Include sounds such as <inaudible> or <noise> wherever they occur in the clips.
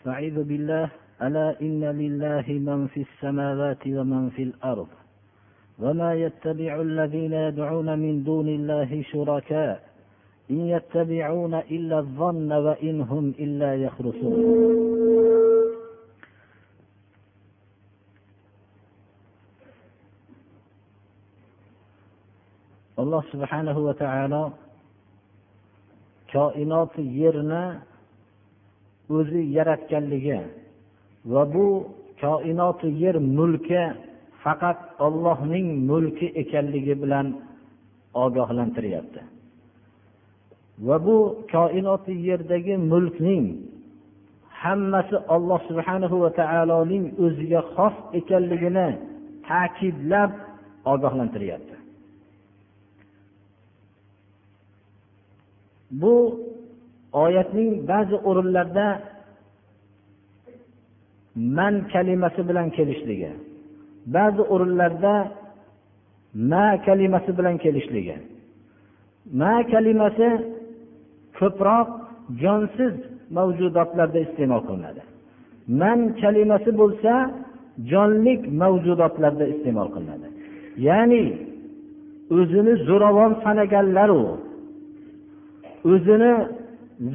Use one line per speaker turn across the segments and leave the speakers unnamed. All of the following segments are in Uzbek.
استعيذ بالله ألا إن لله من في السماوات ومن في الأرض وما يتبع الذين يدعون من دون الله شركاء إن يتبعون إلا الظن وإن هم إلا يخرصون. alloh subhanahu va taolo koinot o'zi yaratganligi va bu koinoti yer mulki faqat ollohning mulki ekanligi bilan ogohlantiryapti. Va bu koinoti yerdagi mulkning hammasi olloh subhanahu va taoloning o'ziga xos ekanligini ta'kidlab ogohlantiryapti. Bu oyatning ba'zi o'rinlarda man kalimasi bilan kelishligi ba'zi o'rinlarda ma kalimasi bilan kelishligi. Ma kalimasi ko'proq jonsiz mavjudotlarda iste'mol qilinadi. Man kalimasi bo'lsa jonlik mavjudotlarda iste'mol qilinadi. Ya'ni o'zini zo'ravon sanaganlaru o'zini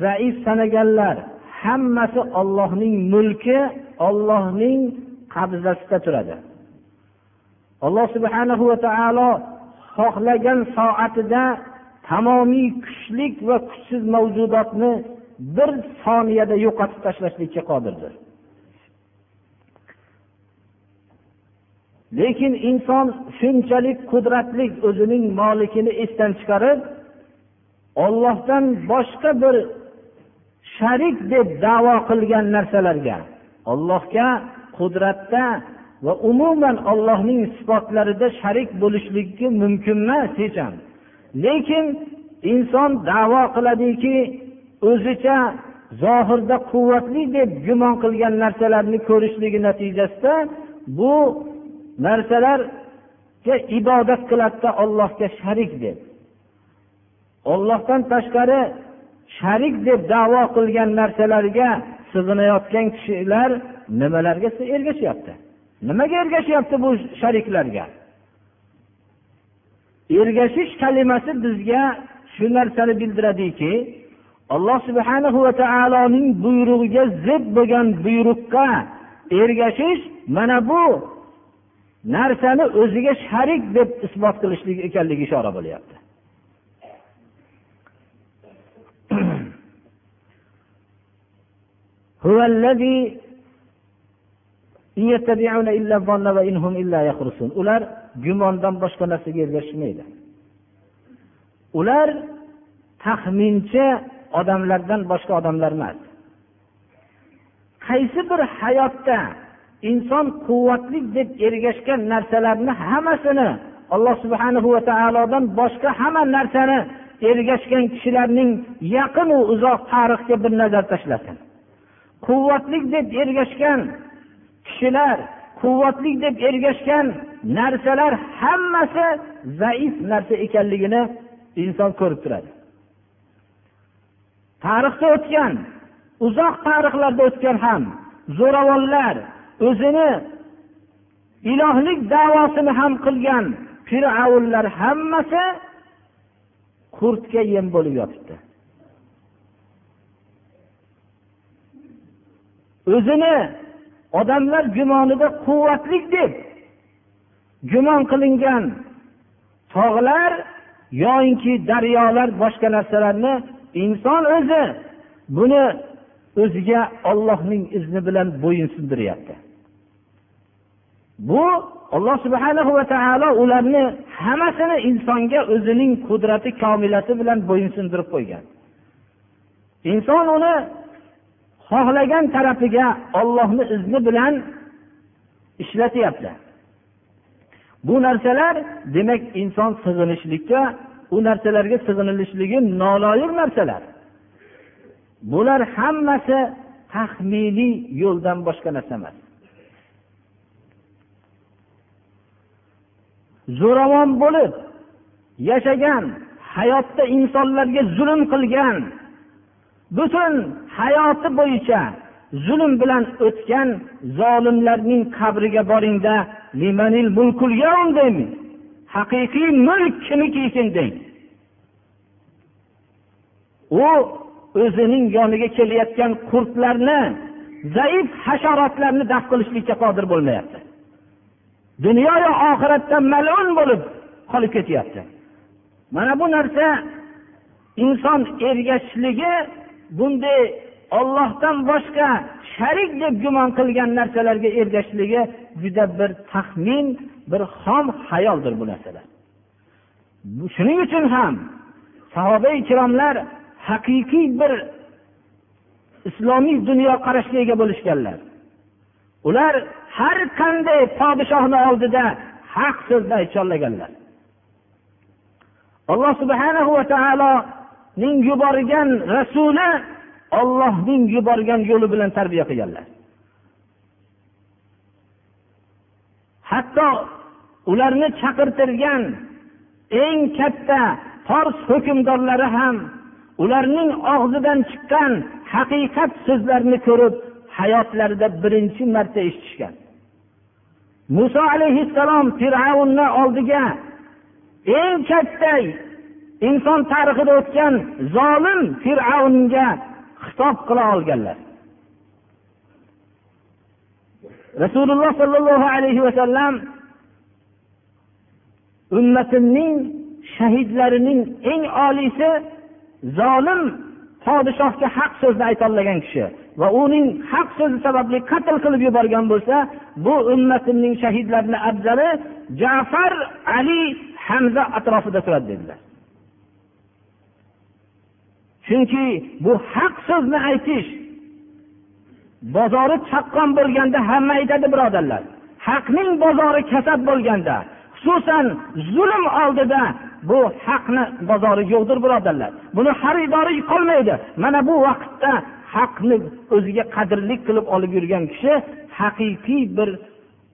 zaif sanaganlar hammasi ollohning mulki ollohning qabzasida turadi. Alloh subhanahu va taolo xohlagan soatida tamomiy kuchlik va kuchsiz mavjudotni bir soniyada yo'qotib tashlashlikka qodirdir. Lekin inson shunchalik qudratli o'zining molikini esdan chiqarib ollohdan boshqa bir sharik deb davo qilgan narsalarga ollohga qudratda va umuman ollohning sifatlarida sharik bo'lishligi mumkin emas hech ham. Lekin inson davo qiladiki o'zicha zohirda quvvatli deb gumon qilgan narsalarni ko'rishligi natijasida bu narsalarga ibodat qiladida ollohga sharik deb. Ollohdan tashqari sharik deb davo qilgan narsalarga sig'inayotgan kishilar nimalarga ergashyapti? Nimaga ergashyapti bu shariklarga? Ergashish kalimasi bizga shu narsani bildiradiki alloh subhanahu va taoloning buyrug'iga zid bo'lgan buyruqqa ergashish mana bu narsani o'ziga sharik deb isbot qilishlik ekanligi ishora bo'lyapti. هو الذي ular gumondan boshqa narsaga ergashishmaydi ular taxminchi odamlardan boshqa odamlar emas qaysi bir hayotda inson quvvatli deb ergashgan narsalarni hammasini alloh subhanahu va taolodan boshqa hamma narsani ergashgan kishilarning yaqinu uzoq tarixga bir nazar tashlasin Quvvatlik deb ergashgan kishilar quvvatlik deb ergashgan narsalar hammasi zaif narsa ekanligini inson ko'rib turadi. Tarixda o'tgan uzoq tarixlarda o'tgan ham zo'ravonlar o'zini ilohlik davosini ham qilgan fir'avnlar hammasi qurtga yem bo'lib yotibdi. O'zini odamlar gumonida quvvatli deb gumon qilingan tog'lar yoyinki daryolar boshqa narsalarni inson o'zi buni o'ziga ollohning izni bilan bo'yin sindiryapti bu alloh subhanahu va taolo ularni hammasini insonga o'zining qudrati komilasi bilan bo'ysundirib qo'ygan. Inson uni xohlagan tarafiga ollohni izni bilan ishlatyapti bu narsalar demak inson sig'inishlikka u narsalarga sig'inilishligi noloyiq narsalar. Bular hammasi taxminiy yo'ldan boshqa narsa emas. Zo'ravon bo'lib yashagan hayotda insonlarga zulm qilgan butun hayoti bo'yicha zulm bilan o'tgan zolimlarning qabriga boringda haqiqiy mulk kimniki ekan deng. U o'zining yoniga kelayotgan qurtlarni zaif hasharotlarni daf qilishlikka qodir bo'lmayapti. Dunyoyu oxiratda malun bo'lib qolib ketyapti. Mana bu narsa inson ergashishligi bunday ollohdan boshqa sharik deb gumon qilgan narsalarga ergashishligi juda bir taxmin bir xom hayoldir bu narsalar shuning uchun ham sahoba ikromlar haqiqiy bir islomiy dunyoqarashga ega bo'lishganlar. Ular har qanday podshohni oldida haq so'zni aytisholmaganlar alloh subhanahu va taolo ning yuborgan rasuli ollohning yuborgan yo'li bilan tarbiya qilganlar. Hatto ularni chaqirtirgan eng katta fors hukmdorlari ham ularning og'zidan chiqqan haqiqat so'zlarni ko'rib hayotlarida birinchi marta eshitishgan muso alayhissalom fir'avnni oldiga eng katta inson tarixida o'tgan zolim fir'avnga xitob qila olganlar. Rasululloh sollallohu alayhi vasallam ummatimning shahidlarining eng oliysi zolim podshohga haq so'zni aytolmagan kishi va uning haq so'zi sababli qatl qilib yuborgan bo'lsa bu ummatimning shahidlarini afzali jafar ali hamza atrofida turadi dedilar. Chunki bu haq so'zni aytish bozori chaqqon bo'lganda hamma aytadi birodarlar. Haqning bozori kasad bo'lganda xususan zulm oldida bu haqni bozori yo'qdir birodarlar. Buni xaridori qolmaydi. Mana bu vaqtda haqni o'ziga qadrlik qilib olib yurgan kishi haqiqiy bir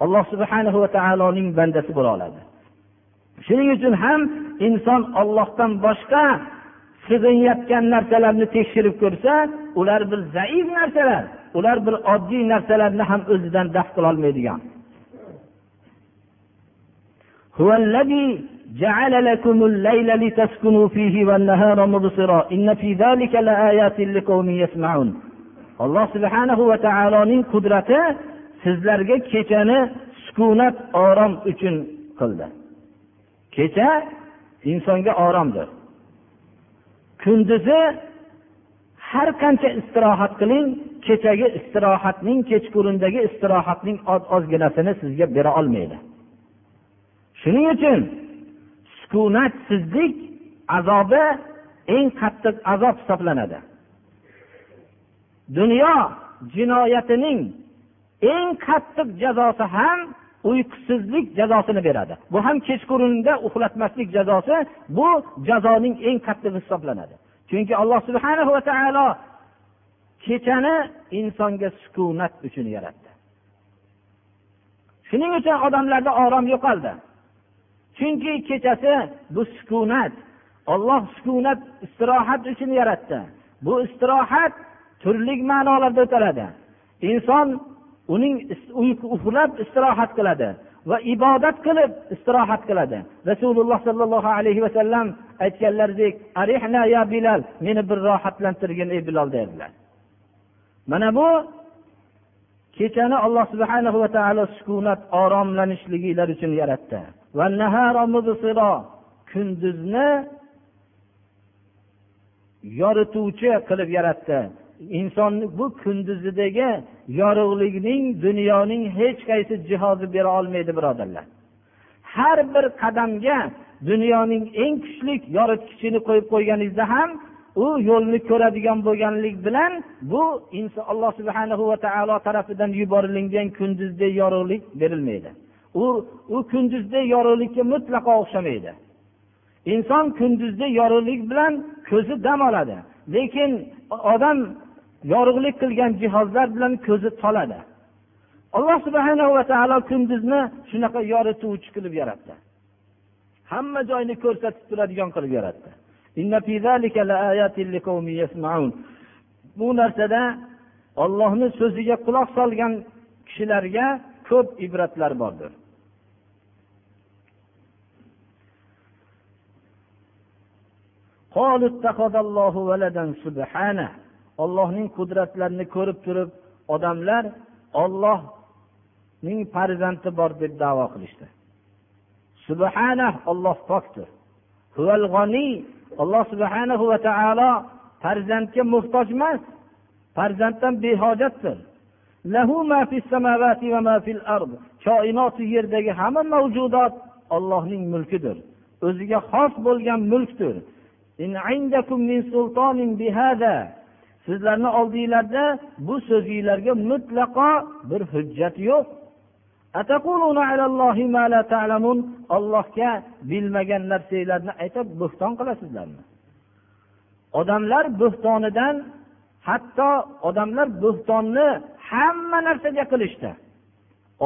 alloh subhanahu va taoloning bandasi bo'la oladi. Shuning uchun ham inson ollohdan boshqa sig'inayotgan narsalarni tekshirib ko'rsa ular bir zaif narsalar ular bir oddiy narsalarni ham o'zidan daf qilolmaydigan هو الذي جعل لكم الليل لتسكنوا فيه والنهار مبصرا إن في ذلك لآيات لقوم يسمعون alloh subhanahu va taoloning qudrati sizlarga kechani sukunat orom uchun qildi kecha insonga oromdir Kunduzi har qancha istirohat qiling kechagi istirohatning kechqurundagi istirohatning oz ozginasini sizga bera olmaydi. Shuning uchun sukunatsizlik azobi eng qattiq azob hisoblanadi. Dunyo jinoyatining eng qattiq jazosi ham uyqusizlik jazosini beradi. Bu ham kechqurunda uxlatmaslik jazosi bu jazoning eng qattig'i hisoblanadi. Chunki alloh subhana va taolo kechani insonga sukunat uchun yaratdi. Shuning uchun odamlarda orom yo'qoldi. Chunki kechasi bu sukunat olloh sukunat istirohat uchun yaratdi. Bu istirohat turli ma'nolarda o'taladi inson uning uxlab istirohat qiladi va ibodat qilib istirohat qiladi. Rasululloh sollallohu alayhi vasallam aytganlaridek arihna ya bilal meni bir rohatlantirgin ey bilol derdilar mana bu kechani alloh subhanahu va taolo sukunat oromlanishliginglar uchun yaratdi. Va kunduzni yorituvchi qilib yaratdi. Insonni bu kunduzidagi yorug'likning dunyoning hech qaysi jihozi bera olmaydi birodarlar. Har bir qadamga dunyoning eng kuchli yoritgichini qo'yib qo'yganingizda ham u yo'lni ko'radigan bo'lganlik bilan bu inson alloh subhana va taolo tarafidan yuborilgan kunduzdek yorug'lik berilmaydi. U u kunduzdek yorug'likka mutlaqo o'xshamaydi. Inson kunduzda yorug'lik bilan ko'zi dam oladi. Lekin odam yorug'lik qilgan jihozlar bilan ko'zi toladi. Alloh subhana va taolo kunduzni shunaqa yorituvchi qilib yaratdi. Hamma joyni ko'rsatib turadigan qilib yaratdi. Bu narsada ollohni so'ziga quloq solgan kishilarga ko'p ibratlar bordir. Ollohning qudratlarini ko'rib turib odamlar ollohning farzandi bor deb davo qilishdi. Subhana olloh pokdir. Alloh subhanahu va taolo farzandga muhtoj emas farzanddan behojatdir. Koinoti yerdagi hamma mavjudot ollohning mulkidir. O'ziga xos bo'lgan mulkdir. Sizlarni oldinglarda bu so'zinglarga mutlaqo bir hujjat yo'q. Ollohga bilmagan narsanglarni aytib bo'xton qilasizlarmi? Odamlar bo'xtonidan hatto odamlar bo'xtonni hamma narsaga qilishdi.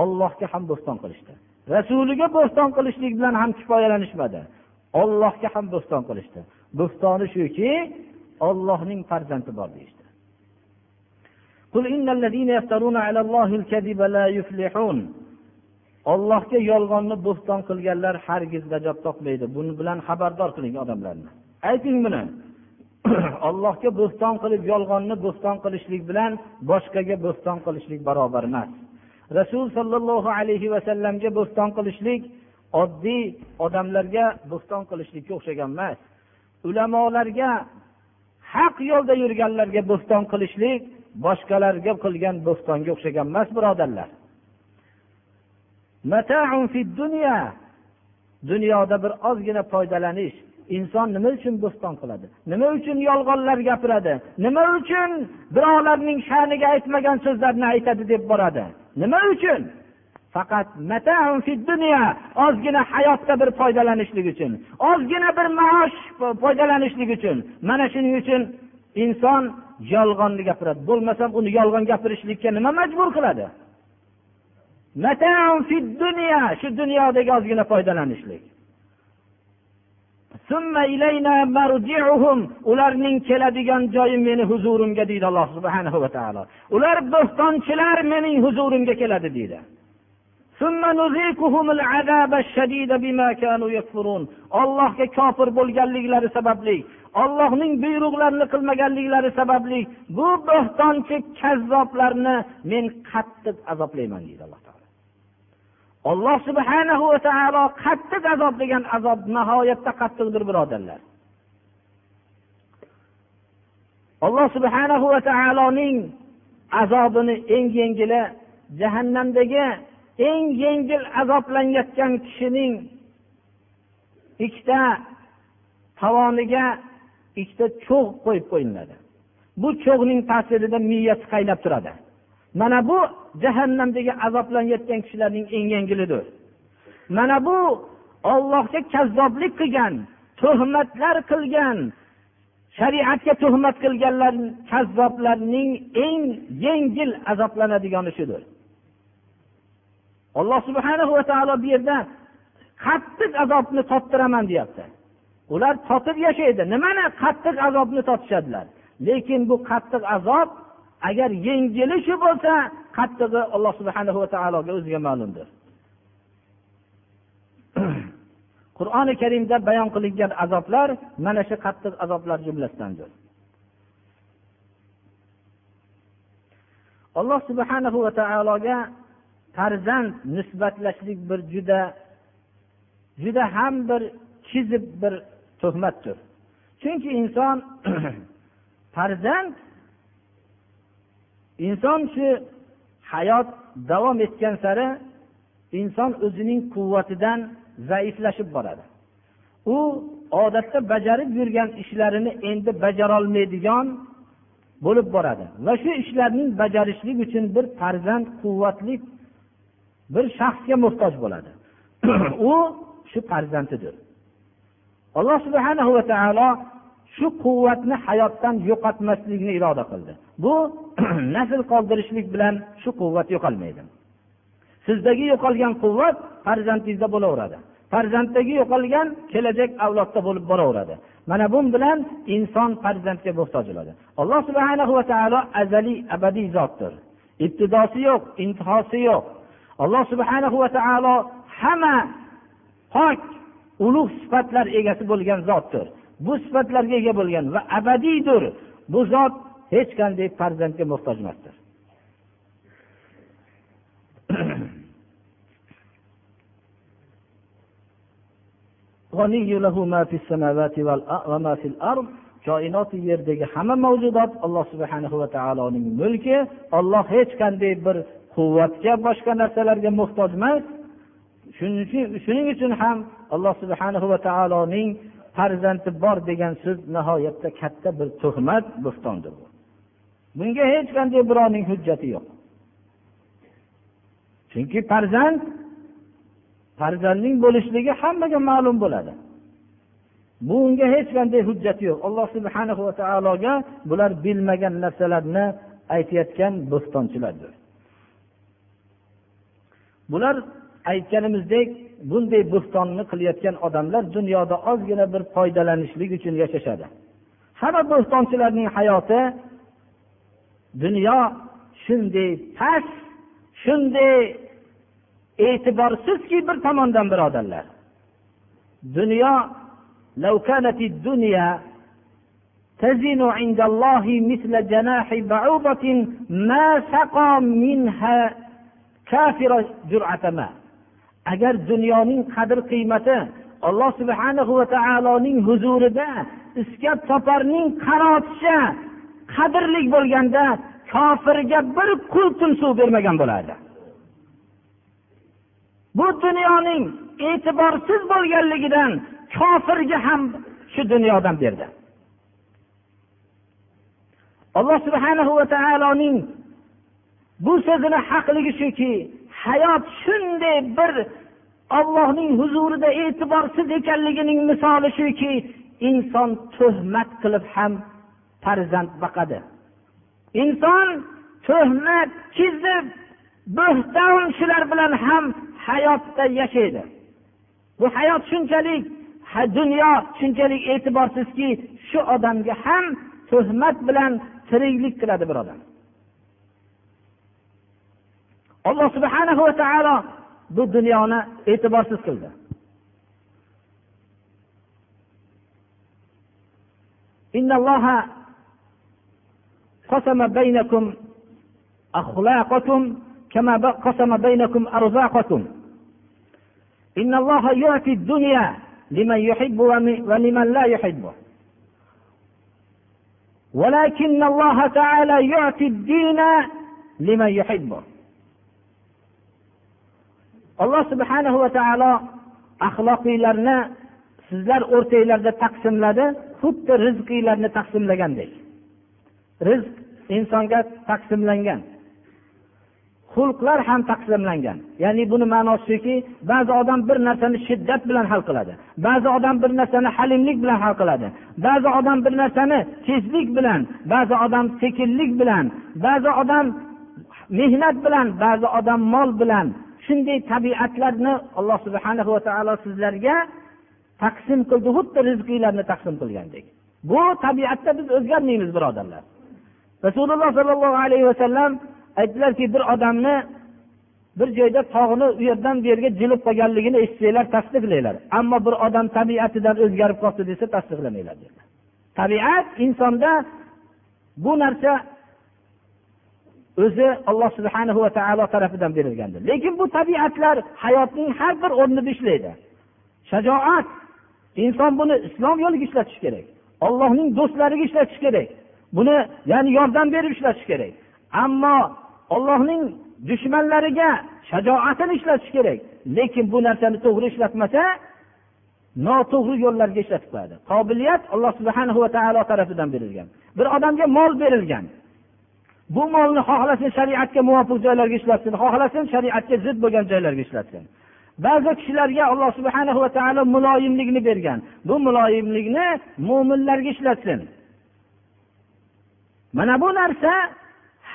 Ollohga ham bo'xton qilishdi. Rasuliga bo'xton qilishlik bilan ham kifoyalanishmadi. Ollohga ham bo'xton qilishdi. Bo'xtoni shuki ollohning farzandi bor deyishdi. Ollohga yolg'onni bo'xton qilganlar hargiz najot topmaydi. Buni bilan xabardor qiling odamlarni. Ayting buni. <clears throat> Ollohga bo'xton qilib yolg'onni bo'xton qilishlik bilan boshqaga bo'xton qilishlik barobar emas. Rasul sollallohu alayhi vasallamga bo'xton qilishlik oddiy odamlarga bo'xton qilishlikka o'xshagan emas. Ulamolarga haq yo'lda yurganlarga bo'xton qilishlik boshqalarga qilgan bo'xtonga o'xshagan emas birodarlar. Dunyoda bir ozgina foydalanish. Inson nima uchun bo'ston qiladi? Nima uchun yolg'onlar gapiradi? Nima uchun birovlarning sha'niga aytmagan so'zlarni aytadi deb boradi? Nima uchun? Faqat ozgina hayotda bir foydalanishlik uchun ozgina bir maosh foydalanishlik uchun. Mana shuning uchun inson yolg'onni gapiradi. Bo'lmasam uni yolg'on gapirishlikka nima majbur qiladi? Shu dunyodagi ozgina foydalanishlik. Ularning keladigan joyi meni huzurimga deydi alloh subhanahu va taolo. Ular bo'xtonchilar mening huzurimga keladi deydi. Ollohga kofir bo'lganliklari sababli ollohning buyruqlarini qilmaganliklari sababli bu bo'xtonchi kazzoblarni men qattiq azoblayman deydi alloh taolo. Alloh subhana va taolo qattiq azob degan azob nihoyatda qattiqdir birodarlar. Alloh subhana va taoloning azobini eng yengili jahannamdagi eng yengil azoblanayotgan kishining ikkita tovoniga ikkita cho'g' qo'yib qo'yiladi. Bu cho'g'ning ta'sirida miyasi qaynab turadi. Mana bu jahannamdagi azoblanayotgan kishilarning eng yengilidir. Mana bu ollohga kazzoblik qilgan tuhmatlar qilgan shariatga tuhmat qilganlar kazzoblarning eng yengil azoblanadigan shudir alloh subhana va taolo bu yerda qattiq azobni tottiraman deyapti. Ular totib yashaydi. Nimani qattiq azobni totishadilar? Lekin bu qattiq azob agar yengili shu bo'lsa qattig'i alloh subhana va taologa o'ziga ma'lumdir. <clears throat> Qur'oni karimda bayon qilingan azoblar mana shu qattiq azoblar jumlasidandir. Alloh subhanahu va taologa farzand nisbatlashlik bir juda juda ham bir kizib bir tuhmatdir. Chunki inson <clears throat> farzand inson shu hayot davom etgan sari inson o'zining quvvatidan zaiflashib boradi. U odatda bajarib yurgan ishlarini endi bajarolmaydigan bo'lib boradi. Va shu ishlarning bajarishlik uchun bir farzand quvvatli bir shaxsga muhtoj bo'ladi. <clears throat> U shu farzandidir. Alloh subhana va taolo shu quvvatni hayotdan yo'qotmaslikni iroda qildi. Bu <clears throat> nasl qoldirishlik bilan shu quvvat yo'qolmaydi. Sizdagi yo'qolgan quvvat farzandingizda bo'laveradi. Farzanddagi yo'qolgan kelajak avlodda bo'lib boraveradi. Mana bu bilan inson farzandga muhtoj bo'ladi. Alloh subhana va taolo azaliy abadiy zotdir. Ibtidosi yo'q intihosi yo'q. Alloh subhana va taolo hamma pok ulug' sifatlar egasi bo'lgan zotdir. Bu sifatlarga ega bo'lgan va abadiydir. Bu zot hech qanday farzandga muhtoj emasdir. <clears throat> Koinoti yerdagi hamma mavjudot alloh subhana va taoloning mulki. Olloh hech qanday bir quvvatga boshqa narsalarga muhtoj emas. Shuning uchun ham alloh subhana va taoloning farzandi bor degan so'z nihoyatda katta bir tuhmat bo'xtondir bunga hech qanday birovning hujjati yo'q. Chunki farzand farzandning bo'lishligi hammaga ma'lum bo'ladi. Bunga hech qanday hujjati yo'q. Alloh subhana va taologa bular bilmagan narsalarni aytayotgan bo'xtonchilardir bular aytganimizdek bunday bo'xtonni qilayotgan odamlar dunyoda ozgina bir foydalanishlik uchun yashashadi hamma bo'xtonchilarning hayoti dunyo shunday past shunday e'tiborsizki bir tomondan birodarlar dunyo لو كانت الدنيا تزن عند الله مثل جناح بعوضة ما سقى منها كافر جرعة ماء agar dunyoning qadr qiymati alloh subhanahu va taoloning huzurida iskab toparning qanoticha qadrli bo'lganda kofirga bir qultum suv bermagan bo'lardi. Bu dunyoning e'tiborsiz bo'lganligidan kofirga ham shu dunyodan berdi. Alloh subhanahu va taoloning bu so'zini haqligi shuki hayot shunday bir ollohning huzurida e'tiborsiz ekanligining misoli shuki inson tuhmat qilib ham farzand boqadi inson tuhmat kizib bo'xton shular bilan ham hayotda yashaydi. Bu hayot shunchalik dunyo shunchalik e'tiborsizki shu odamga ham tuhmat bilan tiriklik qiladi bir odam. Alloh subhanahu va taolo bu dunyoni e'tiborsiz qildi. إن الله قسم بينكم أخلاقكم كما قسم بينكم أرزاقكم إن الله يعطي الدنيا لمن يحب ولمن لا يحبه ولكن الله تعالى يعطي الدين لمن يحبه alloh subhanahu va taolo axloqiylarni sizlar o'rtanglarda taqsimladi xuddi rizqiylarni taqsimlagandek rizq insonga taqsimlangan. Xulqlar ham taqsimlangan. Ya'ni buni ma'nosi shuki ba'zi odam bir narsani shiddat bilan hal qiladi ba'zi odam bir narsani halimlik bilan hal qiladi ba'zi odam bir narsani tezlik bilan ba'zi odam sekinlik bilan ba'zi odam mehnat bilan ba'zi odam mol bilan shunday tabiatlarni alloh subhana va taolo sizlarga taqsim qildi xuddi rizqinglarni taqsim qilgandek. Bu tabiatda biz o'zgarmaymiz birodarlar. Rasululloh sollallohu alayhi vasallam aytdilarki bir odamni bir joyda tog'ni u yerdan bu yerga jilib qolganligini eshitsanglar tasdiqlanglar. Ammo bir odam tabiatidan o'zgarib qolibdi desa tasdiqlamanglar dedilar. Tabiat insonda bu narsa o'zi alloh subhana va taolo tarafidan berilgandir lekin bu tabiatlar hayotning har bir o'rnida ishlaydi shajoat. Inson buni islom yo'liga ishlatish kerak. Ollohning do'stlariga ishlatish kerak. Buni ya'ni yordam berib ishlatish kerak.
Ammo ollohning dushmanlariga shajoatini ishlatish kerak. Lekin bu narsani to'g'ri ishlatmasa noto'g'ri yo'llarga ishlatib qo'yadi. Qobiliyat alloh subhana va taolo tarafidan berilgan. Bir odamga mol berilgan. Bu molni xohlasin shariatga muvofiq joylarga ishlatsin xohlasin shariatga zid bo'lgan joylarga ishlatsin ba'zi kishilarga alloh subhana va taolo muloyimlikni bergan. Bu muloyimlikni mo'minlarga ishlatsin mana bu narsa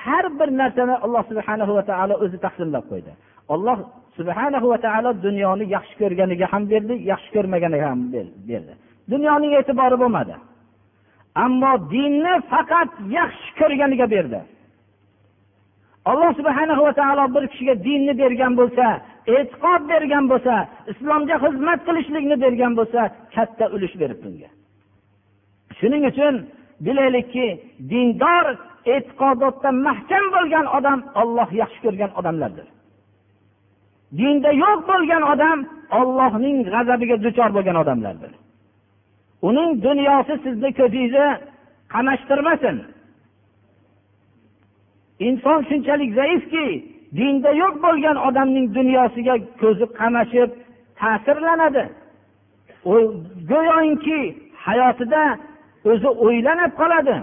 har bir narsani alloh subhana va taolo o'zi taqsimlab qo'ydi. Alloh subhanahu va taolo dunyoni yaxshi ko'rganiga ham berdi yaxshi ko'rmaganiga ham berdi. Dunyoning e'tibori bo'lmadi. Ammo dinni faqat yaxshi ko'rganiga berdi. Alloh subhana va taolo bir kishiga dinni bergan bo'lsa e'tiqod bergan bo'lsa islomga xizmat qilishlikni bergan bo'lsa katta ulush beribdi unga. Shuning uchun bilaylikki dindor e'tiqodotda mahkam bo'lgan odam olloh yaxshi ko'rgan odamlardir. Dinda yo'q bo'lgan odam ollohning g'azabiga duchor bo'lgan odamlardir. Uning dunyosi sizni ko'zingizni qamashtirmasin. inson shunchalik zaifki dinda yo'q bo'lgan odamning dunyosiga ko'zi qamashib ta'sirlanadi go'yoki hayotida o'zi o'ylanib qoladi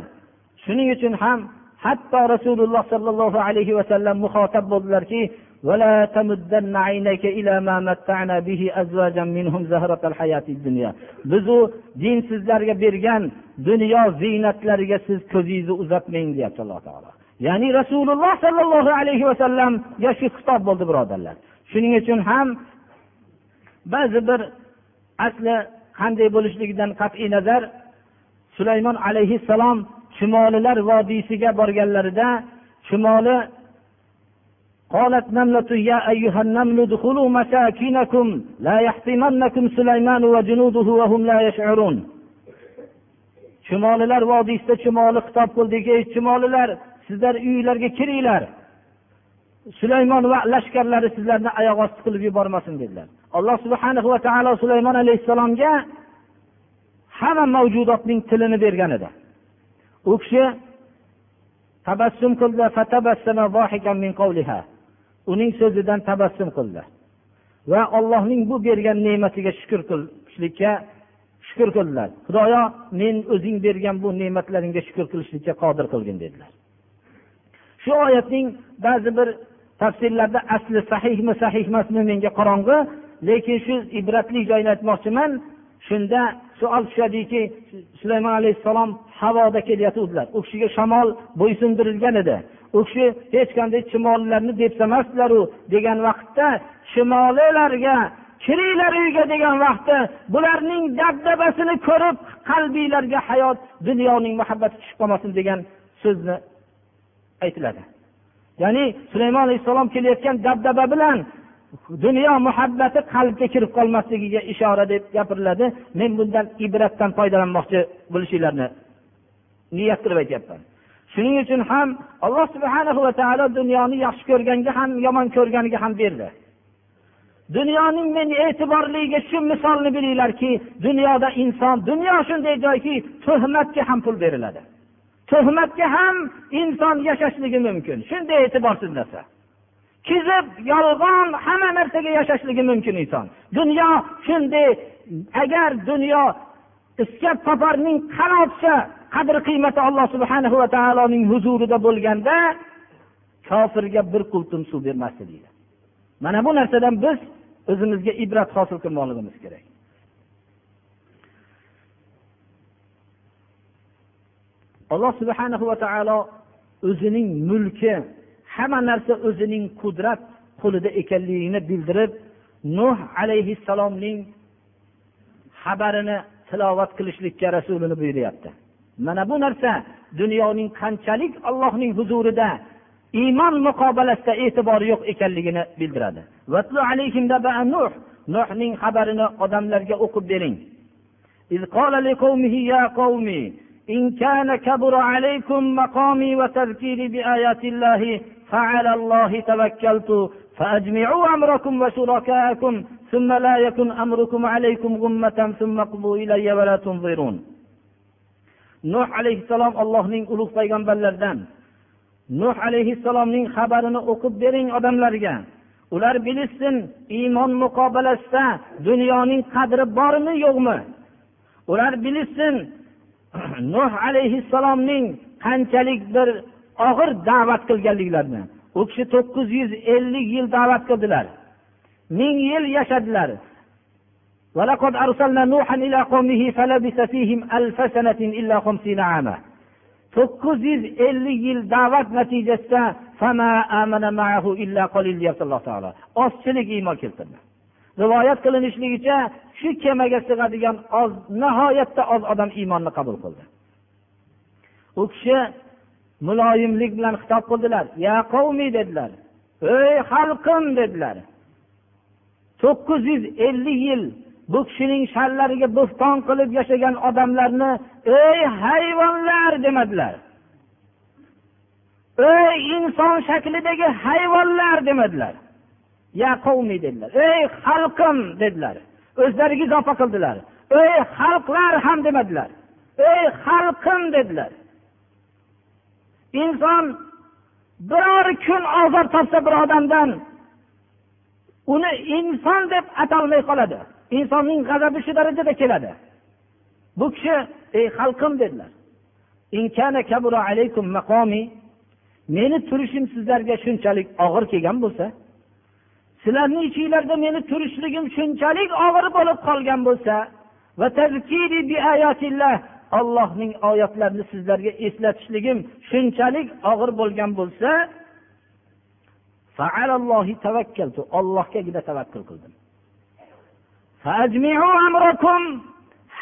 shuning uchun ham hatto rasululloh sollallohu alayhi vasallam muhotab bo'ldilarki ولا تمدن عينيك إلى ما متعنا به أزواجا منهم زهرة الحياة الدنيا biz u dinsizlarga bergan dunyo ziynatlariga siz ko'zingizni uzatmang deyapti alloh taolo ya'ni rasululloh sollallohu alayhi vasallamga shu xitob bo'ldi birodarlar shuning uchun ham ba'zi bir asli qanday bo'lishligidan qat'iy nazar sulaymon alayhissalom chumolilar vodiysiga borganlarida chumoli قالت نملة يا أيها النمل ادخلوا مساكنكم لا يحطمنكم سليمان وجنوده وهم لا يشعرون chumolilar vodiysida chumoli xitob qildiki ey chumolilar sizlar uyinglarga kiringlar. Sulaymon va lashkarlari sizlarni oyoq osti qilib yubormasin dedilar. Alloh subhana va taolo sulaymon alayhissalomga hamma mavjudotning tilini bergan edi. U kishi tabassum qildi uning so'zidan tabassum qildi. Va allohning bu bergan ne'matiga shukur qilishlikka shukur qildilar. Xudoyo men o'zing bergan bu ne'matlaringga shukur qilishlikka qodir qilgin dedilar. Shu oyatning ba'zi bir tafsirlarda asli sahihmi sahih emasmi menga qorong'i lekin shu ibratli joyini aytmoqchiman shunda savol tushadiki sulaymon alayhissalom havoda kelayotgandilar u kishiga shamol bo'ysundirilgan edi. U kishi hech qanday chumolilarni depsamasdilaru degan vaqtda chumolilarga kiringlar uyga degan vaqtda bularning dabdabasini ko'rib qalbinglarga hayot dunyoning muhabbati tushib qolmasin degan so'zni aytiladi. Ya'ni sulaymon alayhissalom kelayotgan dabdaba bilan dunyo muhabbati qalbga kirib qolmasligiga ishora deb gapiriladi. Men bundan ibratdan foydalanmoqchi bo'lishinglarni niyat qilib aytyapman. Shuning uchun ham alloh subhana va taolo dunyoni yaxshi ko'rganga ham yomon ko'rganiga ham berdi. Dunyoning men e'tiborliga shu misolni bilinglarki dunyoda inson dunyo shunday joyki tuhmatga ham pul beriladi. Tuhmatga ham inson yashashligi mumkin. Shunday e'tiborsiz narsa. Kizib yolg'on hamma narsaga yashashligi mumkin inson. Dunyo shunday agar dunyo iskab toparning qanotcha qadr qiymati alloh subhana va taoloning huzurida bo'lganda kofirga bir qultum suv bermasdi deydi. Mana bu narsadan biz o'zimizga ibrat hosil qilmoqligimiz kerak. Alloh subhana va taolo o'zining mulki hamma narsa o'zining qudrat qo'lida ekanligini bildirib nuh alayhissalomning xabarini tilovat qilishlikka rasulini buyuryapti. Mana bu narsa dunyoning qanchalik allohning huzurida iymon muqobalasida e'tibori yo'q ekanligini bildiradi. Nuhning xabarini odamlarga o'qib bering. إن كان كبر عليكم مقامي وتذكيري بآيات الله فعلى الله توكلت فأجمعوا أمركم وشركاءكم ثم لا يكن أمركم عليكم غمة ثم اقضوا إلي ولا تنظرون nuh alayhissalom allohning ulug' payg'ambarlaridan nuh alayhissalomning xabarini o'qib bering odamlarga ular bilishsin iymon muqobalasida dunyoning qadri bormi yo'qmi ular bilishsin <coughs> nuh alayhissalomning qanchalik bir og'ir da'vat qilganliklarini u kishi to'qqiz yuz ellik yil da'vat qildilar ming yil yashadilar ولقد أرسلنا نوحا إلى قومه فلبث فيهم ألف سنة إلا خمسين عاما to'qqiz yuz ellik yil da'vat natijasida deyapti alloh taolo ozchilik iymon keltirdi rivoyat qilinishligicha shu kemaga sig'adigan oz nihoyatda oz odam iymonni qabul qildi. U kishi muloyimlik bilan xitob qildilar. Ya qavmi dedilar. Ey xalqim dedilar. To'qqiz yuz ellik yil bu kishining sharlariga bo'xton qilib yashagan odamlarni ey hayvonlar demadilar. Ey inson shaklidagi hayvonlar demadilar. Ya qavmi dedilar. Ey xalqim dedilar. O'zlariga izofa qildilar. Ey xalqlar ham demadilar. Ey xalqim dedilar. Inson biror kun ozor topsa bir odamdan uni inson deb atalmay qoladi. Insonning g'azabi shu darajada keladi. Bu kishi ey xalqim dedilar. Meni turishim sizlarga shunchalik og'ir kelgan bo'lsa sizlarni ichinglarda meni turishligim shunchalik og'ir bo'lib qolgan bo'lsa ollohning oyatlarini sizlarga eslatishligim shunchalik og'ir bo'lgan bo'lsa ollohgagina tavakkul qildim.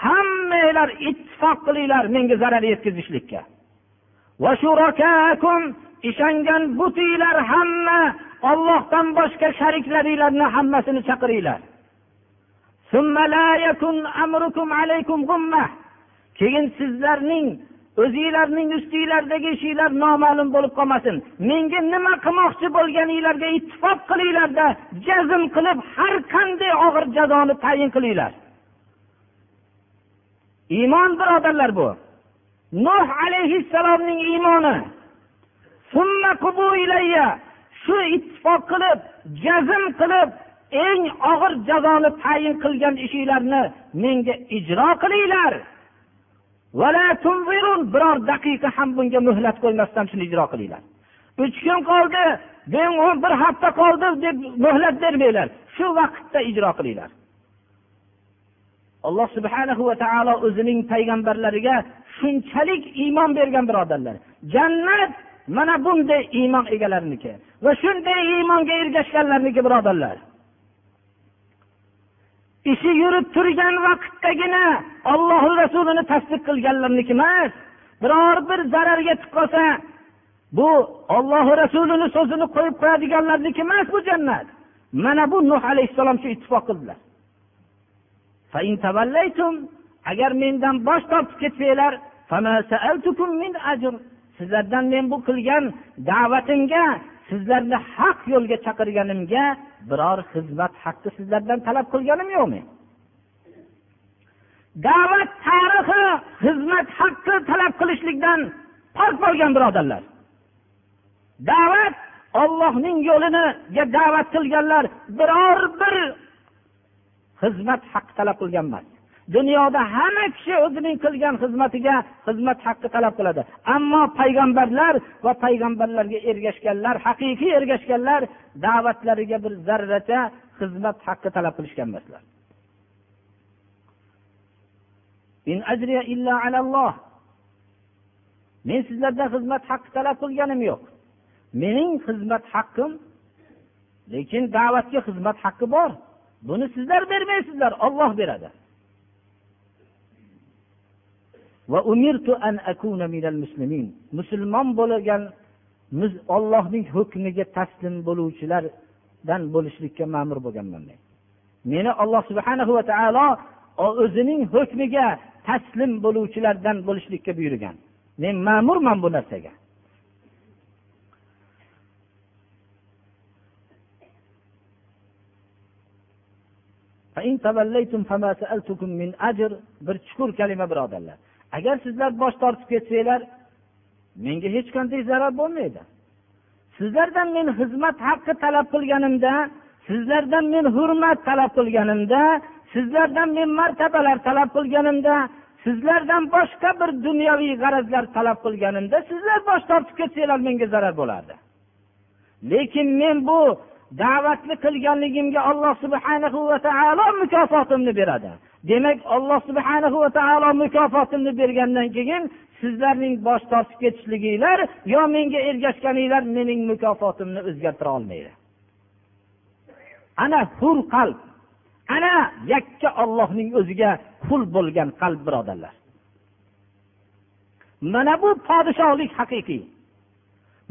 Hammanglar ittifoq qilinglar menga zarar yetkazishlikka. Ishongan butinglar hamma ollohdan boshqa shariklaringlarni hammasini chaqiringlar. Keyin sizlarning o'zinglarning ustinglardagi ishinglar noma'lum bo'lib qolmasin. Menga nima qilmoqchi bo'lganinglarga ittifoq qilinglarda jazm qilib har qanday og'ir jazoni tayin qilinglar. Iymon birodarlar bu. Nuh alayhissalomning iymoni. Shu ittifoq qilib jazm qilib eng og'ir jazoni tayin qilgan ishinglarni menga ijro qilinglar. Biror daqiqa ham bunga muhlat qo'ymasdan shuni ijro qilinglar. Uch kun qoldi bir hafta qoldi deb muhlat bermanglar. Shu vaqtda ijro qilinglar. Alloh subhanahu va taolo o'zining payg'ambarlariga shunchalik iymon bergan birodarlar. Jannat mana bunday iymon egalariniki va shunday iymonga ergashganlarniki birodarlar. Ishi yurib turgan vaqtdagina olloh rasulini tasdiq qilganlarniki emas biror bir zarar yetib qolsa bu olloh rasulini so'zini qo'yib qo'yadiganlarniki emas bu jannat. Mana bu nuh alayhissalom shu ittifoq qildilar. Agar mendan bosh tortib ketsanglar sizlardan men bu qilgan da'vatimga sizlarni haq yo'lga chaqirganimga biror xizmat haqqi sizlardan talab qilganim yo'qmi da'vat tarixi xizmat haqqi talab qilishlikdan pok bo'lgan birodarlar. Da'vat ollohning yo'liniga da'vat qilganlar biror bir xizmat haqqi talab qilgan emas. Dunyoda hamma kishi o'zining qilgan xizmatiga xizmat haqqi talab qiladi. Ammo payg'ambarlar va payg'ambarlarga ergashganlar haqiqiy ergashganlar da'vatlariga bir zarracha xizmat haqqi talab qilishgan emaslar. Men sizlardan xizmat haqqi talab qilganim yo'q. Mening xizmat haqqim lekin da'vatga xizmat haqqi bor. Buni sizlar bermaysizlar olloh beradi. Musulmon bo'lgan ollohning hukmiga taslim bo'luvchilardan bo'lishlikka ma'mur bo'lganman men. Meni alloh subhanahu va taolo o'zining hukmiga taslim bo'luvchilardan bo'lishlikka buyurgan. Men ma'murman bu narsaga. Bir chuqur kalima birodarlar. Agar sizlar bosh tortib ketsanglar menga hech qanday zarar bo'lmaydi. Sizlardan men xizmat haqqi talab qilganimda sizlardan men hurmat talab qilganimda sizlardan men martabalar talab qilganimda sizlardan boshqa bir dunyoviy g'arazlar talab qilganimda sizlar bosh tortib ketsanglar menga zarar bo'lardi. Lekin men bu da'vatni qilganligimga alloh subhanahu va taolo mukofotimni beradi. Demak alloh subhanahu va taolo mukofotimni bergandan keyin sizlarning bosh tortib ketishliginglar yo menga ergashganinglar mening mukofotimni o'zgartira olmaydi. Ana hur qalb. Ana yakka ollohning o'ziga qul bo'lgan qalb birodarlar. Mana bu podshohlik haqiqiy.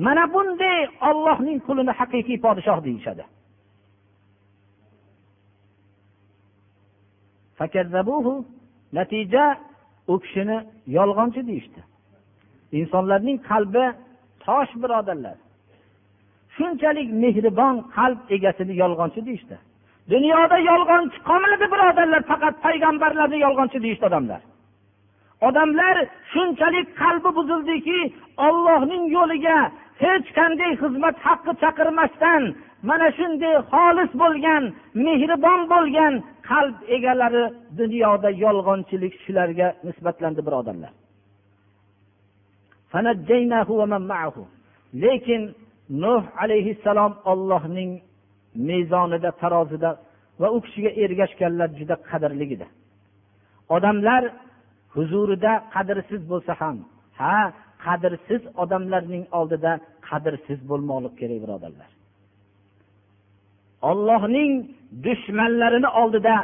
Mana bunday ollohning qulini haqiqiy podshoh deyishadi. Natija u kishini yolg'onchi deyishdi insonlarning qalbi tosh birodarlar shunchalik mehribon qalb egasini yolg'onchi deyishdi dunyoda yolg'onchi qolmadi birodarlar faqat payg'ambarlarni yolg'onchi deyishdi odamlar odamlar shunchalik qalbi buzildiki ollohning yo'liga hech qanday xizmat haqqi chaqirmasdan mana shunday xolis bo'lgan mehribon bo'lgan qalb egalari dunyoda yolg'onchilik shularga nisbatlandi birodarlar. Lekin nuh alayhissalom ollohning mezonida tarozida va u kishiga ergashganlar juda qadrli edi odamlar huzurida qadrsiz bo'lsa ham ha qadrsiz odamlarning oldida qadrsiz bo'lmoqlik kerak birodarlar. Ollohning dushmanlarini oldida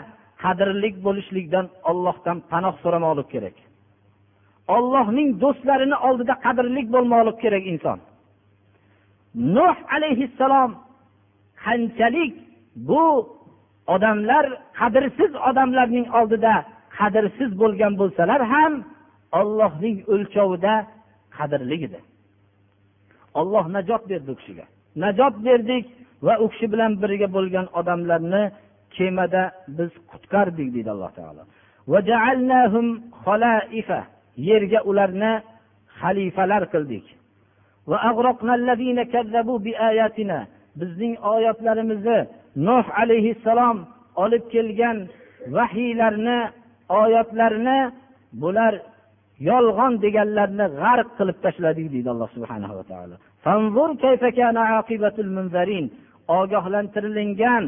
qadrli bo'lishlikdan ollohdan panoh so'ramoqlik kerak. Ollohning do'stlarini oldida qadrlik bo'lmoqlik kerak inson. Nuh alayhissalom qanchalik bu odamlar qadrsiz odamlarning oldida qadrsiz bo'lgan bo'lsalar ham ollohning o'lchovida qadrli edi. Olloh najot berdi u kishiga. Najot berdik va u kishi bilan birga bo'lgan odamlarni kemada biz qutqardik deydi alloh taolo. Yerga ularni xalifalar qildik. Bizning oyatlarimizni nuh alayhissalom olib kelgan vahiylarni oyatlarni bular yolg'on deganlarni g'arq qilib tashladik deydi alloh subhanahu va taolo. Ogohlantirilgan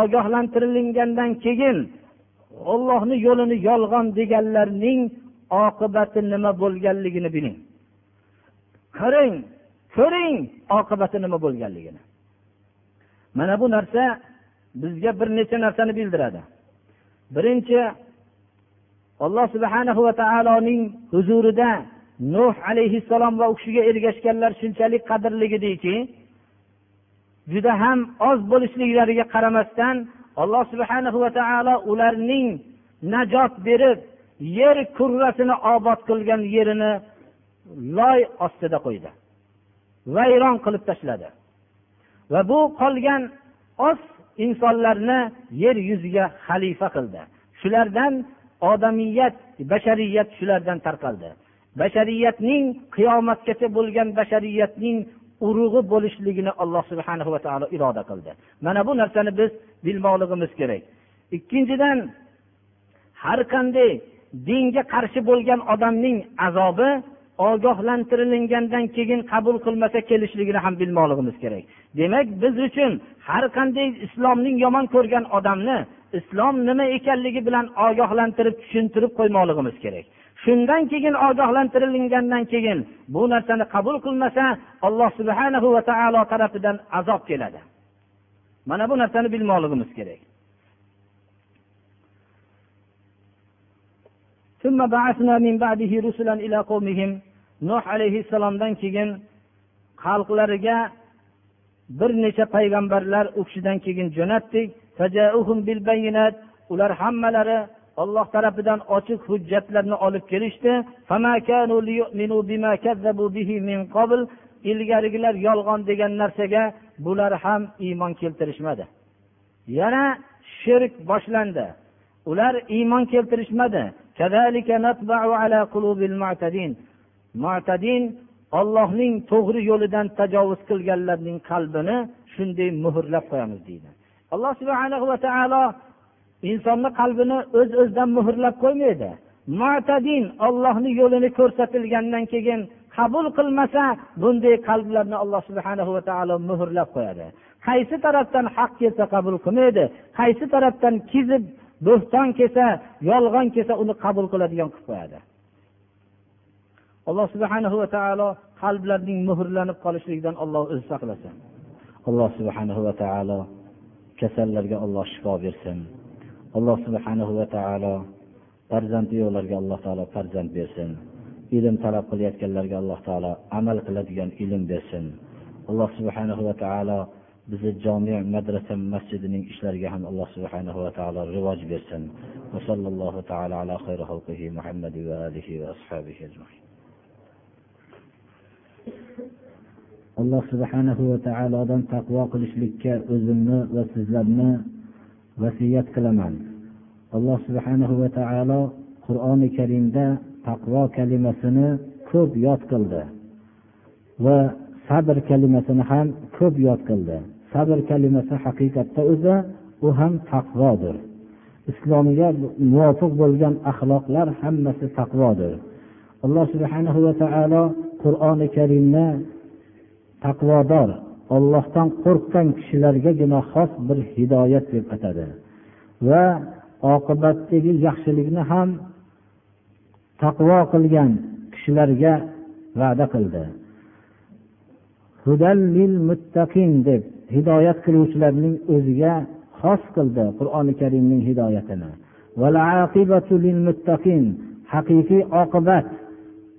ogohlantirilgandan keyin ollohni yo'lini yolg'on deganlarning oqibati nima bo'lganligini biling. Qarang ko'ring oqibati nima bo'lganligini. Mana bu narsa bizga bir necha narsani bildiradi. Birinchi alloh subhanahu va taoloning huzurida nuh alayhissalom va u kishiga ergashganlar shunchalik qadrliligidiki juda ham oz bo'lishliklariga qaramasdan alloh subhanahu va taolo ularning najot berib yer kurrasini obod qilgan yerini loy ostida qo'ydi vayron qilib tashladi. Va bu qolgan oz insonlarni yer yuziga xalifa qildi. Shulardan odamiyat bashariyat shulardan tarqaldi. Bashariyatning qiyomatgacha bo'lgan bashariyatning urug'i bo'lishligini alloh subhana va taolo iroda qildi. Mana bu narsani biz bilmoqligimiz kerak. Ikkinchidan har qanday dinga qarshi bo'lgan odamning azobi ogohlantirilgandan keyin qabul qilmasa kelishligini ham bilmoqligimiz kerak. Demak biz uchun har qanday islomning yomon ko'rgan odamni islom nima ekanligi bilan ogohlantirib tushuntirib qo'ymoqligimiz kerak. Shundan keyin ogohlantirilgandan keyin bu narsani qabul qilmasa alloh subhanahu va taolo tarafidan azob keladi. Mana bu narsani bilmoqligimiz kerak. Nuh alayhissalomdan keyin xalqlariga bir necha payg'ambarlar u kishidan keyin jo'natdik. Ular hammalari olloh tarafidan ochiq hujjatlarni olib kelishdi. Ilgarigilar yolg'on degan narsaga bular ham iymon keltirishmadi. Yana shirk boshlandi. Ular iymon keltirishmadi. Mutadin. Ollohning to'g'ri yo'lidan tajovuz qilganlarning qalbini shunday muhrlab qo'yamiz deydi. Alloh subhana va taolo insonni qalbini o'z öz o'zidan muhrlab qo'ymaydi. Matadin ollohni yo'lini ko'rsatilgandan keyin qabul qilmasa bunday qalblarni alloh subhana va taolo muhrlab qo'yadi. Qaysi tarafdan haq kelsa qabul qilmaydi qaysi tarafdan kizib bo'xton kelsa yolg'on kelsa uni qabul qiladigan qilib qo'yadi. Alloh subhana va taolo qalblarning muhrlanib qolishligidan olloh o'zi saqlasin. Alloh subhana va taolo kasallarga alloh shifo bersin. Alloh subhana va taolo farzandi yo'qlarga alloh taolo farzand bersin. Ilm talab qilayotganlarga alloh taolo amal qiladigan ilm bersin. Alloh subhanahu va taolo bizni jami madrasa masjidining ishlariga ham alloh subhanahu va taolo rivoj bersin. Va sallallohu taolo ala xayri xalqihi va alihi va ashabihi ajmain. Alloh subhanahu va taolodan taqvo qilishlikka o'zimni va sizlarni vasiyat qilaman. Alloh subhanahu va taolo qur'oni karimda taqvo kalimasini ko'p yod qildi va sabr kalimasini ham ko'p yod qildi. Sabr kalimasi haqiqatda o'zi u ham taqvodir. Islomga muvofiq bo'lgan axloqlar hammasi taqvodir. Alloh subhanahu va taolo qur'oni karimni taqvodor ollohdan qo'rqqan kishilargagina xos bir hidoyat deb atadi. Va oqibatdagi yaxshilikni ham taqvo qilgan kishilarga va'da qildi. Hudallil muttaqin deb hidoyat qiluvchilarning o'ziga xos qildi qur'oni karimning hidoyatini. Haqiqiy oqibat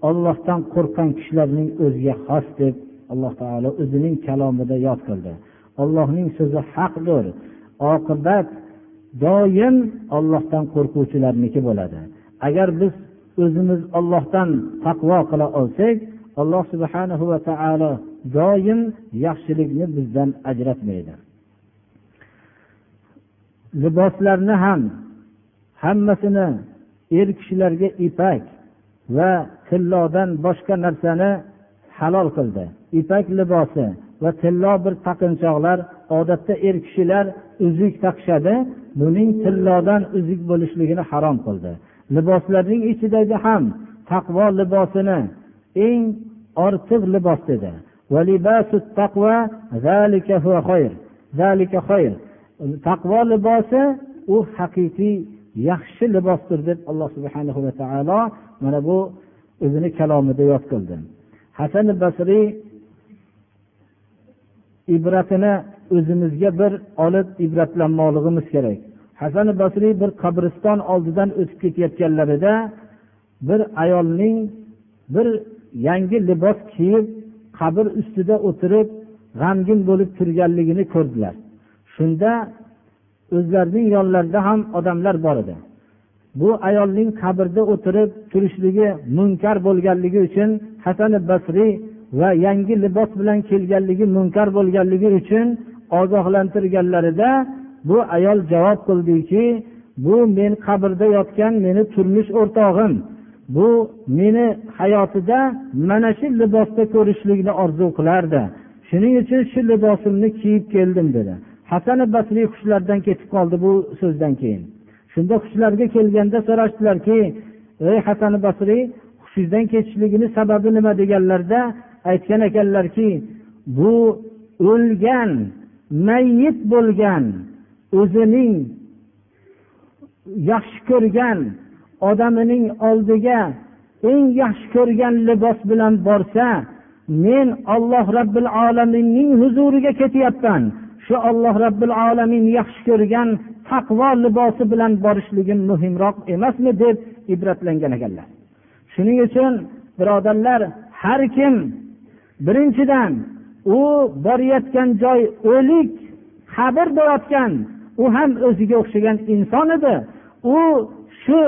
ollohdan qo'rqqan kishilarning o'ziga xos deb alloh taolo o'zining kalomida yod qildi. Ollohning so'zi haqdir. Oqibat doim ollohdan qo'rquvchilarniki bo'ladi. Agar biz o'zimiz ollohdan taqvo qila olsak alloh subhana va taolo doim yaxshilikni bizdan ajratmaydi. Liboslarni ham hammasini er kishilarga ipak va tillodan boshqa narsani halol qildi. Ipak libosi va tillo bir taqinchoqlar odatda er kishilar uzuk taqishadi buning tillodan uzuk bo'lishligini harom qildi. Liboslarning ichidagi ham taqvo libosini eng ortiq libos dedi. Taqvo libosi u haqiqiy yaxshi libosdir deb alloh subhanahu va taolo mana bu o'zini kalomida yod qildi. Hasan basriy ibratini o'zimizga bir olib ibratlanmoqligimiz kerak. Hasan basriy bir qabriston oldidan o'tib ketayotganlarida bir ayolning bir yangi libos kiyib qabr ustida o'tirib g'amgin bo'lib turganligini ko'rdilar. Shunda o'zlarining yonlarida ham odamlar bor edi. Bu ayolning qabrda o'tirib turishligi munkar bo'lganligi uchun hasan basriy va yangi libos bilan kelganligi munkar bo'lganligi uchun ogohlantirganlarida bu ayol javob qildiki bu men qabrda yotgan meni turmush o'rtog'im. Bu meni hayotida mana shu libosda ko'rishlikni orzu qilardi. Shuning uchun shu libosimni kiyib keldim dedi. Hasan basriy hushlaridan ketib qoldi bu so'zdan keyin. Shunda hushlarga kelganda so'rashdilarki ey hasan basriy hushingizdan ketishligini sababi nima? deganlarida aytgan ekanlarki bu o'lgan mayyit bo'lgan o'zining yaxshi ko'rgan odamining oldiga eng yaxshi ko'rgan libos bilan borsa men olloh robbil alaminning huzuriga ketyapman. Shu olloh robbil alamin yaxshi ko'rgan taqvo libosi bilan borishligim muhimroq emasmi deb ibratlangan ekanlar. Shuning uchun birodarlar har kim birinchidan u borayotgan joy o'lik qabr bo'layotgan u ham o'ziga o'xshagan inson edi. U shu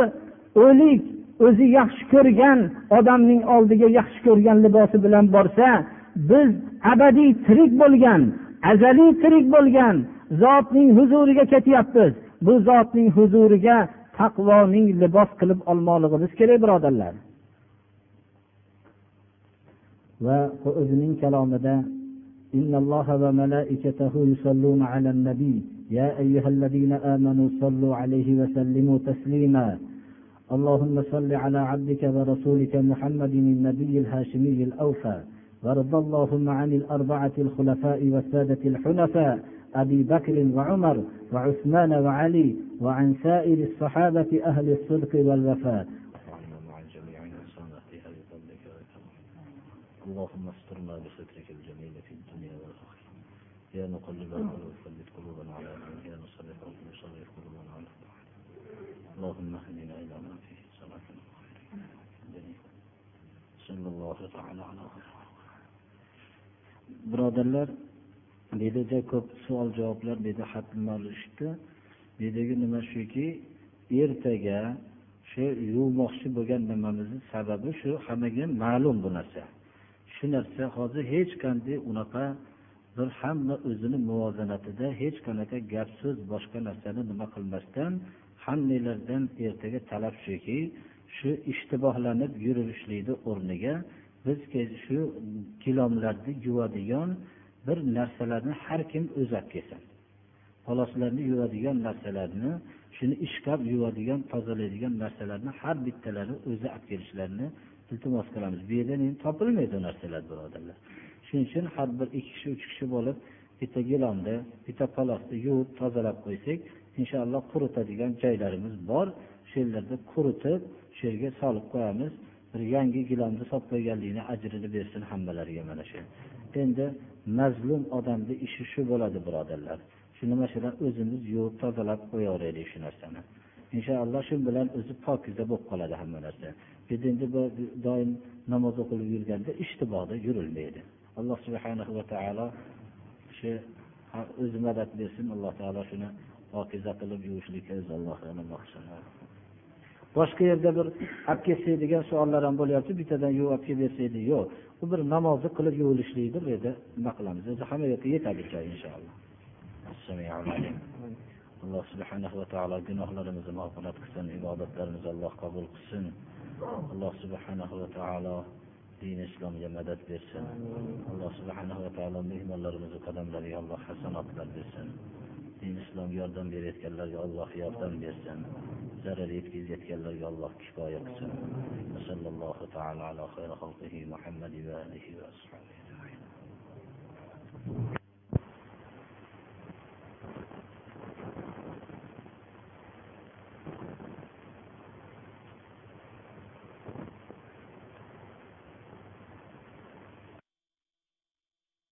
o'lik o'zi yaxshi ko'rgan odamning oldiga yaxshi ko'rgan libosi bilan borsa biz abadiy tirik bo'lgan azaliy tirik bo'lgan zotning huzuriga ketyapmiz. Bu zotning huzuriga taqvoning libos qilib olmoqligimiz kerak birodarlar. Va o'zining kalomida إن الله وملائكته يصلون على النبي يا أيها الذين آمنوا صلوا عليه وسلموا تسليما اللهم صل على عبدك ورسولك محمد النبي الهاشمي الأوفى وارض اللهم عن الأربعة الخلفاء والسادة الحنفاء أبي بكر وعمر وعثمان وعلي وعن سائر الصحابة أهل الصدق والوفاء.
اللهم استرنا بسترك الجميل في الدنيا والآخرة يا مقلب القلوب ثبت قلوبنا على دينك يا مصرف القلوب صرف قلوبنا على طاعتك اللهم اهدنا إلى ما فيه صلاة وخير صلى الله تعالى على خير birodarlar bu yerda ko'p savol javoblar bu yerda xatni olishdi bu yerdagi nima shuki ertaga shu yuvmoqchi bo'lgan nimamizni sababi shu hammaga ma'lum bu narsa Shu narsa hozir hech qanday unaqa bir hamma o'zini muvozanatida hech qanaqa gap so'z boshqa narsani nima qilmasdan hammanglardan ertaga talab shuki shu ishtibohlanib yurishlikni o'rniga biz shu gilomlarni yuvadigan bir narsalarni har kim o'zi olib kelsin. Poloslarni yuvadigan narsalarni shuni ishqab yuvadigan tozalaydigan narsalarni har bittalari o'zi olib kelishlarini iltimos qilamiz. Bu yerdan endi topilmaydi u narsalar birodarlar. Shuning uchun har bir ikki kishi uch kishi bo'lib bitta gilonni bitta palosni yuvib tozalab qo'ysak inshaalloh quritadigan joylarimiz bor. Shu yerlarda quritib shu yerga solib qo'yamiz. Bir yangi gilonni solib qo'yganlikni ajrini bersin hammalariga mana shu. Endi mazlum odamni ishi shu bo'ladi birodarlar. Shu nima shular? O'zimiz yuvib tozalab qo'yaveraylik shu narsani. Inshaalloh shu bilan o'zi pokiza bo'lib qoladi hamma narsa. Endi doim namoz o'qilib yurganda ishtibohda yurilmaydi alloh subhanahu va taolo shu o'zi madad bersin alloh taolo shuni pokiza qilib yuvishlikka o'zi alloh boshqa yerda bir olib kelsak degan savollar ham bo'lyapti bittadan yuvib olib kelib bersak yo'q u bir namozni qilib yuvilishlikni bu yerda nima qilamiz o'zi hamma yoqqa yetadi joy inshaalloh alloh subhanahu va taolo gunohlarimizni mag'firat qilsin ibodatlarimizni alloh qabul qilsin alloh subhanahu va taolo din islomga madad bersin alloh subhanahu va taolo mehmonlarimizni qadamlariga alloh hasanotlar bersin din islomga yordam berayotganlarga alloh yordam bersin zarar yetkazayotganlarga alloh kifoya qilsin sallallohu taolo ala xayri xalqihi muhammadi va alihi va ashabihi.